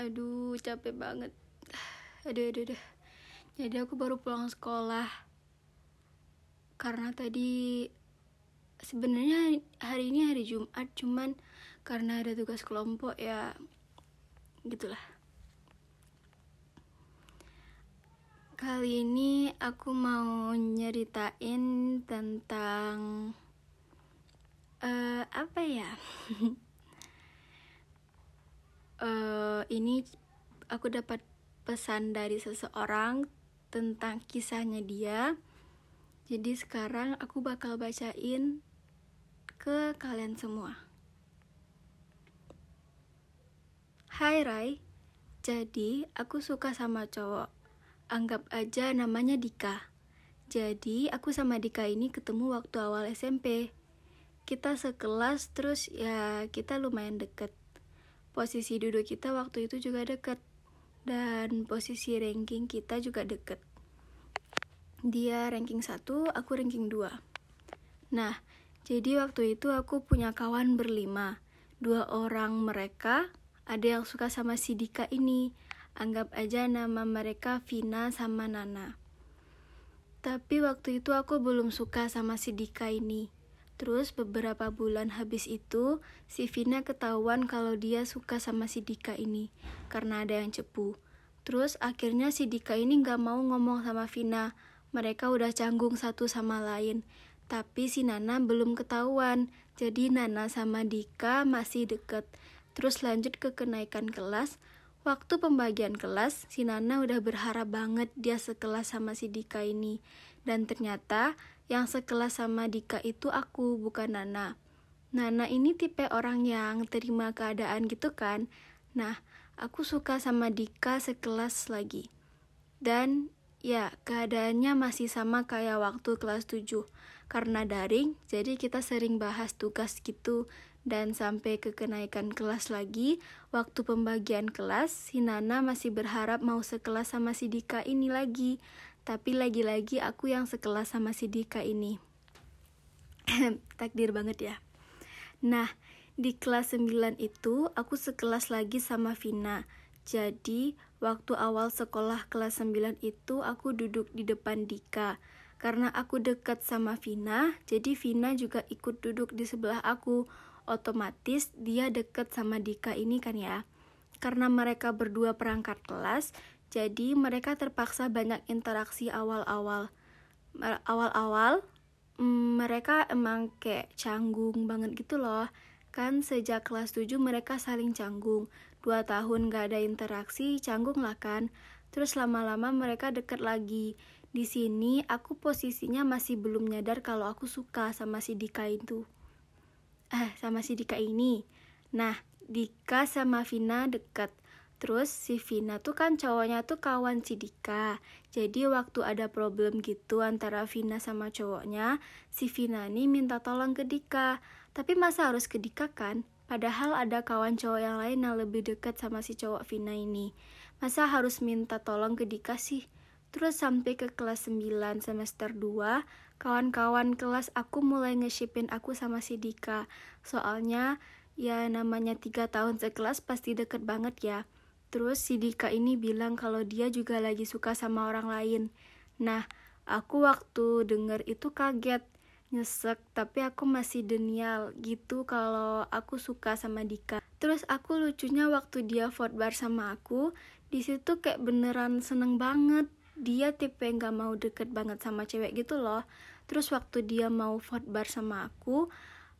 aduh capek banget. Aduh aduh aduh. Jadi aku baru pulang sekolah. Karena tadi sebenarnya hari ini hari Jumat cuman karena ada tugas kelompok ya gitulah. Kali ini aku mau nyeritain tentang uh, apa ya uh, ini aku dapat pesan dari seseorang tentang kisahnya dia. Jadi sekarang aku bakal bacain ke kalian semua. Hai Rai jadi aku suka sama cowok. Anggap aja namanya Dika. Jadi aku sama Dika ini ketemu waktu awal SMP kita sekelas terus ya kita lumayan deket posisi duduk kita waktu itu juga deket. Dan posisi ranking kita juga deket. Dia ranking 1 aku ranking 2 nah jadi waktu itu aku punya kawan berlima. Dua orang mereka ada yang suka sama si Dika ini. Anggap aja nama mereka Vina sama Nana. Tapi waktu itu aku belum suka sama si Dika ini Terus beberapa bulan habis itu, si Vina ketahuan kalau dia suka sama si Dika ini, karena ada yang cepu. Terus akhirnya si Dika ini gak mau ngomong sama Vina, mereka udah canggung satu sama lain. Tapi si Nana belum ketahuan, jadi Nana sama Dika masih deket. Terus lanjut ke kenaikan kelas, Waktu pembagian kelas, si Nana udah berharap banget dia sekelas sama si Dika ini. Dan ternyata yang sekelas sama Dika itu aku, bukan Nana. Nana ini tipe orang yang terima keadaan gitu kan. Nah, aku suka sama Dika sekelas lagi. Dan ya, keadaannya masih sama kayak waktu kelas 7. Karena daring, jadi kita sering bahas tugas gitu. Dan sampai ke kenaikan kelas lagi, waktu pembagian kelas, si Nana masih berharap mau sekelas sama si Dika ini lagi. Tapi lagi-lagi aku yang sekelas sama si Dika ini. Takdir banget ya. Nah, di kelas 9 itu aku sekelas lagi sama Vina. Jadi, waktu awal sekolah kelas 9 itu aku duduk di depan Dika. Karena aku dekat sama Vina, jadi Vina juga ikut duduk di sebelah aku. Otomatis dia dekat sama Dika ini kan ya. Karena mereka berdua perangkat kelas, jadi mereka terpaksa banyak interaksi awal-awal. Awal-awal mm, mereka emang kayak canggung banget gitu loh. Kan sejak kelas 7 mereka saling canggung. Dua tahun gak ada interaksi, canggung lah kan. Terus lama-lama mereka deket lagi. Di sini aku posisinya masih belum nyadar kalau aku suka sama si Dika itu. Eh, sama si Dika ini. Nah, Dika sama Vina deket. Terus si Vina tuh kan cowoknya tuh kawan si Dika. Jadi waktu ada problem gitu antara Vina sama cowoknya, si Vina nih minta tolong ke Dika. Tapi masa harus ke Dika kan? Padahal ada kawan cowok yang lain yang lebih dekat sama si cowok Vina ini. Masa harus minta tolong ke Dika sih? Terus sampai ke kelas 9 semester 2, kawan-kawan kelas aku mulai ngeshipin aku sama si Dika. Soalnya ya namanya tiga tahun sekelas pasti deket banget ya. Terus si Dika ini bilang kalau dia juga lagi suka sama orang lain. Nah, aku waktu denger itu kaget, nyesek, tapi aku masih denial gitu kalau aku suka sama Dika. Terus aku lucunya waktu dia vote bar sama aku, di situ kayak beneran seneng banget. Dia tipe gak mau deket banget sama cewek gitu loh. Terus waktu dia mau vote bar sama aku,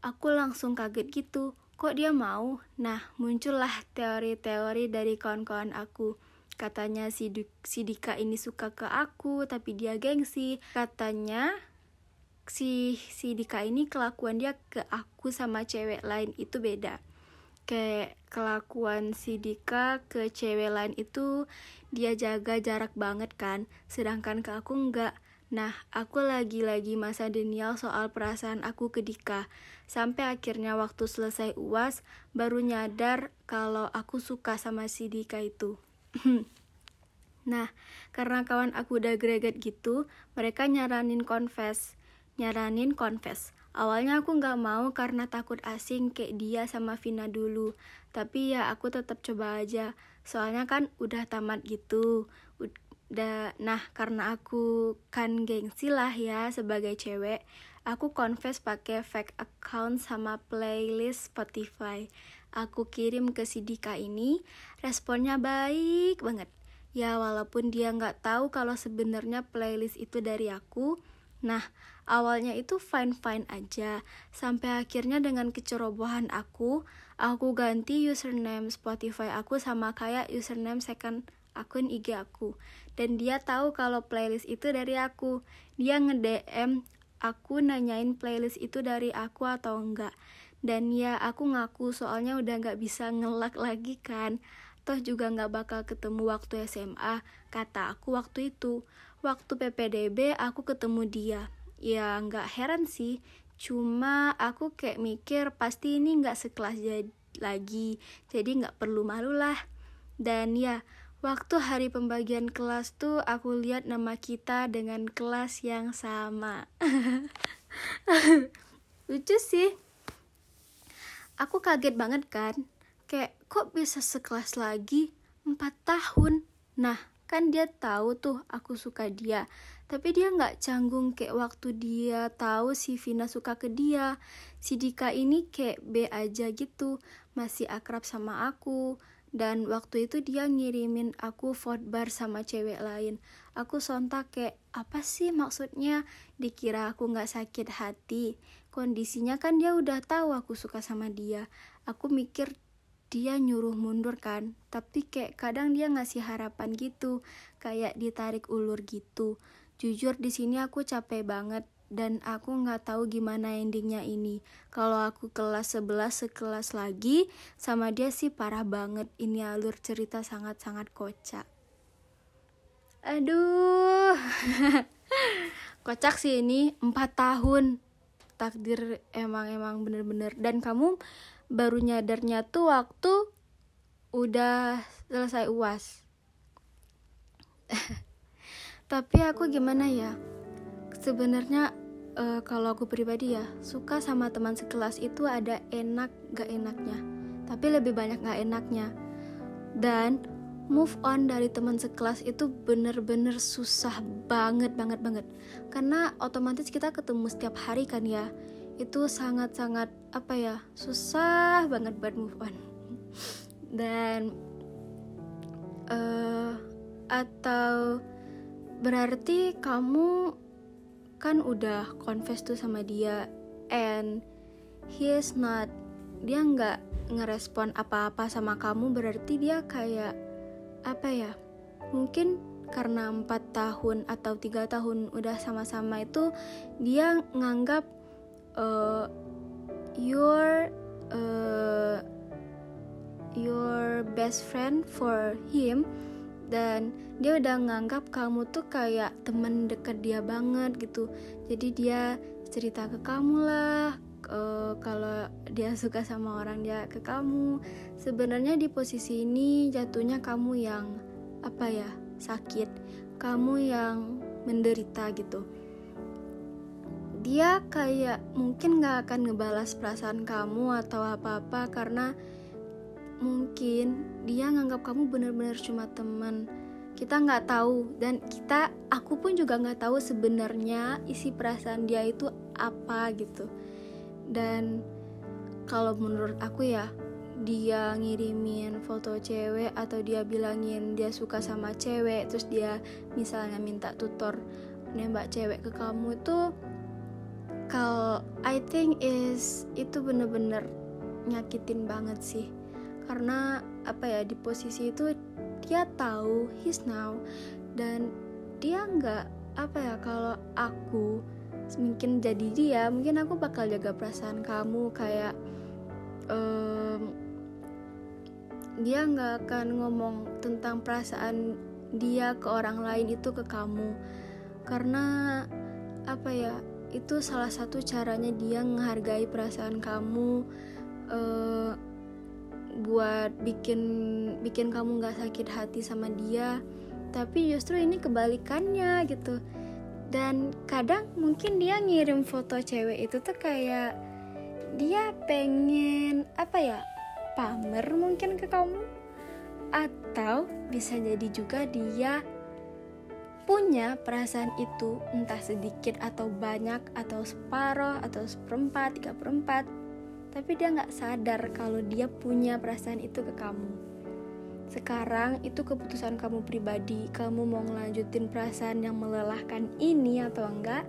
aku langsung kaget gitu Kok dia mau? Nah, muncullah teori-teori dari kawan-kawan aku. Katanya si, du si Dika ini suka ke aku, tapi dia gengsi. Katanya si, si Dika ini kelakuan dia ke aku sama cewek lain itu beda. Kayak kelakuan si Dika ke cewek lain itu dia jaga jarak banget kan, sedangkan ke aku enggak. Nah, aku lagi-lagi masa denial soal perasaan aku ke Dika. Sampai akhirnya waktu selesai UAS, baru nyadar kalau aku suka sama si Dika itu. nah, karena kawan aku udah greget gitu, mereka nyaranin confess. Nyaranin confess. Awalnya aku nggak mau karena takut asing kayak dia sama Vina dulu. Tapi ya aku tetap coba aja. Soalnya kan udah tamat gitu. Udah, nah karena aku kan gengsi lah ya sebagai cewek. Aku confess pakai fake account sama playlist Spotify. Aku kirim ke si Dika ini, responnya baik banget. Ya walaupun dia nggak tahu kalau sebenarnya playlist itu dari aku, Nah, awalnya itu fine-fine aja, sampai akhirnya dengan kecerobohan aku, aku ganti username Spotify aku sama kayak username second akun IG aku. Dan dia tahu kalau playlist itu dari aku. Dia nge-DM aku nanyain playlist itu dari aku atau enggak. Dan ya aku ngaku soalnya udah nggak bisa ngelak lagi kan. Toh juga nggak bakal ketemu waktu SMA, kata aku waktu itu waktu PPDB aku ketemu dia. Ya nggak heran sih. Cuma aku kayak mikir pasti ini nggak sekelas jadi lagi. Jadi nggak perlu malu lah. Dan ya waktu hari pembagian kelas tuh aku lihat nama kita dengan kelas yang sama. Lucu sih. Aku kaget banget kan. Kayak kok bisa sekelas lagi? Empat tahun. Nah kan dia tahu tuh aku suka dia. Tapi dia nggak canggung kayak waktu dia tahu si Vina suka ke dia. Si Dika ini kayak B aja gitu masih akrab sama aku. Dan waktu itu dia ngirimin aku vote bar sama cewek lain. Aku sontak kayak apa sih maksudnya? Dikira aku nggak sakit hati. Kondisinya kan dia udah tahu aku suka sama dia. Aku mikir dia nyuruh mundur kan. Tapi kayak kadang dia ngasih harapan gitu kayak ditarik ulur gitu. Jujur di sini aku capek banget dan aku nggak tahu gimana endingnya ini. Kalau aku kelas 11 sekelas lagi sama dia sih parah banget. Ini alur cerita sangat-sangat kocak. Aduh. Kocak sih ini 4 tahun. Takdir emang emang bener-bener. Dan kamu baru nyadarnya tuh waktu udah selesai uas tapi aku gimana ya? Sebenarnya uh, kalau aku pribadi ya suka sama teman sekelas itu ada enak gak enaknya. Tapi lebih banyak gak enaknya. Dan move on dari teman sekelas itu bener-bener susah banget banget banget. Karena otomatis kita ketemu setiap hari kan ya. Itu sangat-sangat apa ya susah banget buat move on. Dan uh, atau berarti kamu kan udah confess tuh sama dia and he is not dia nggak ngerespon apa-apa sama kamu berarti dia kayak apa ya mungkin karena empat tahun atau tiga tahun udah sama-sama itu dia nganggap uh, your uh, your best friend for him dan dia udah nganggap kamu tuh kayak temen deket dia banget gitu. Jadi dia cerita ke kamu lah uh, kalau dia suka sama orang dia ke kamu. Sebenarnya di posisi ini jatuhnya kamu yang apa ya sakit. Kamu yang menderita gitu dia kayak mungkin gak akan ngebalas perasaan kamu atau apa-apa karena mungkin dia nganggap kamu bener-bener cuma teman. Kita nggak tahu dan kita aku pun juga nggak tahu sebenarnya isi perasaan dia itu apa gitu. Dan kalau menurut aku ya dia ngirimin foto cewek atau dia bilangin dia suka sama cewek terus dia misalnya minta tutor nembak cewek ke kamu tuh kalau I think is itu bener-bener nyakitin banget sih. Karena apa ya di posisi itu dia tahu he's now dan dia nggak apa ya kalau aku mungkin jadi dia mungkin aku bakal jaga perasaan kamu kayak um, dia nggak akan ngomong tentang perasaan dia ke orang lain itu ke kamu. Karena apa ya itu salah satu caranya dia menghargai perasaan kamu uh, buat bikin bikin kamu nggak sakit hati sama dia. Tapi justru ini kebalikannya gitu. Dan kadang mungkin dia ngirim foto cewek itu tuh kayak dia pengen apa ya pamer mungkin ke kamu. Atau bisa jadi juga dia punya perasaan itu entah sedikit atau banyak atau separoh atau seperempat tiga perempat tapi dia nggak sadar kalau dia punya perasaan itu ke kamu. Sekarang itu keputusan kamu pribadi kamu mau ngelanjutin perasaan yang melelahkan ini atau enggak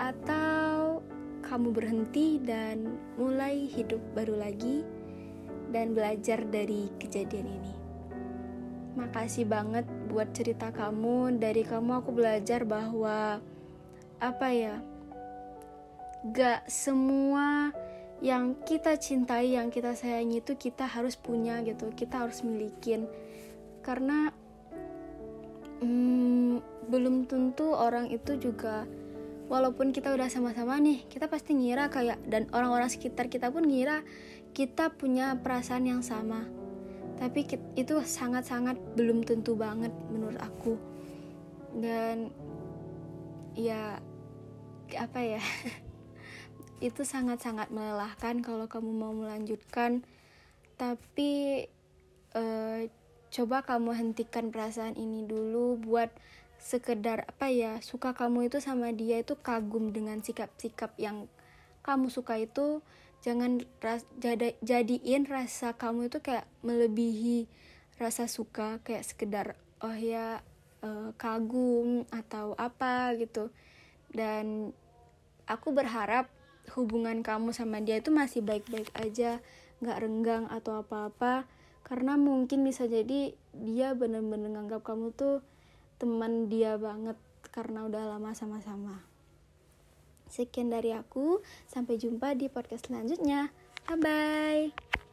atau kamu berhenti dan mulai hidup baru lagi dan belajar dari kejadian ini makasih banget buat cerita kamu. Dari kamu aku belajar bahwa apa ya gak semua yang kita cintai yang kita sayangi itu kita harus punya gitu kita harus milikin. Karena hmm, belum tentu orang itu juga walaupun kita udah sama-sama nih kita pasti ngira kayak dan orang-orang sekitar kita pun ngira kita punya perasaan yang sama tapi itu sangat-sangat belum tentu banget menurut aku. Dan ya apa ya? Itu sangat-sangat melelahkan kalau kamu mau melanjutkan. Tapi uh, coba kamu hentikan perasaan ini dulu buat sekedar apa ya suka kamu itu sama dia itu kagum dengan sikap-sikap yang kamu suka itu jangan ras, jada, jadiin rasa kamu itu kayak melebihi rasa suka kayak sekedar oh ya uh, kagum atau apa gitu dan aku berharap hubungan kamu sama dia itu masih baik-baik aja nggak renggang atau apa-apa karena mungkin bisa jadi dia bener-bener nganggap kamu tuh teman dia banget karena udah lama sama-sama. Sekian dari aku, sampai jumpa di podcast selanjutnya. Bye bye.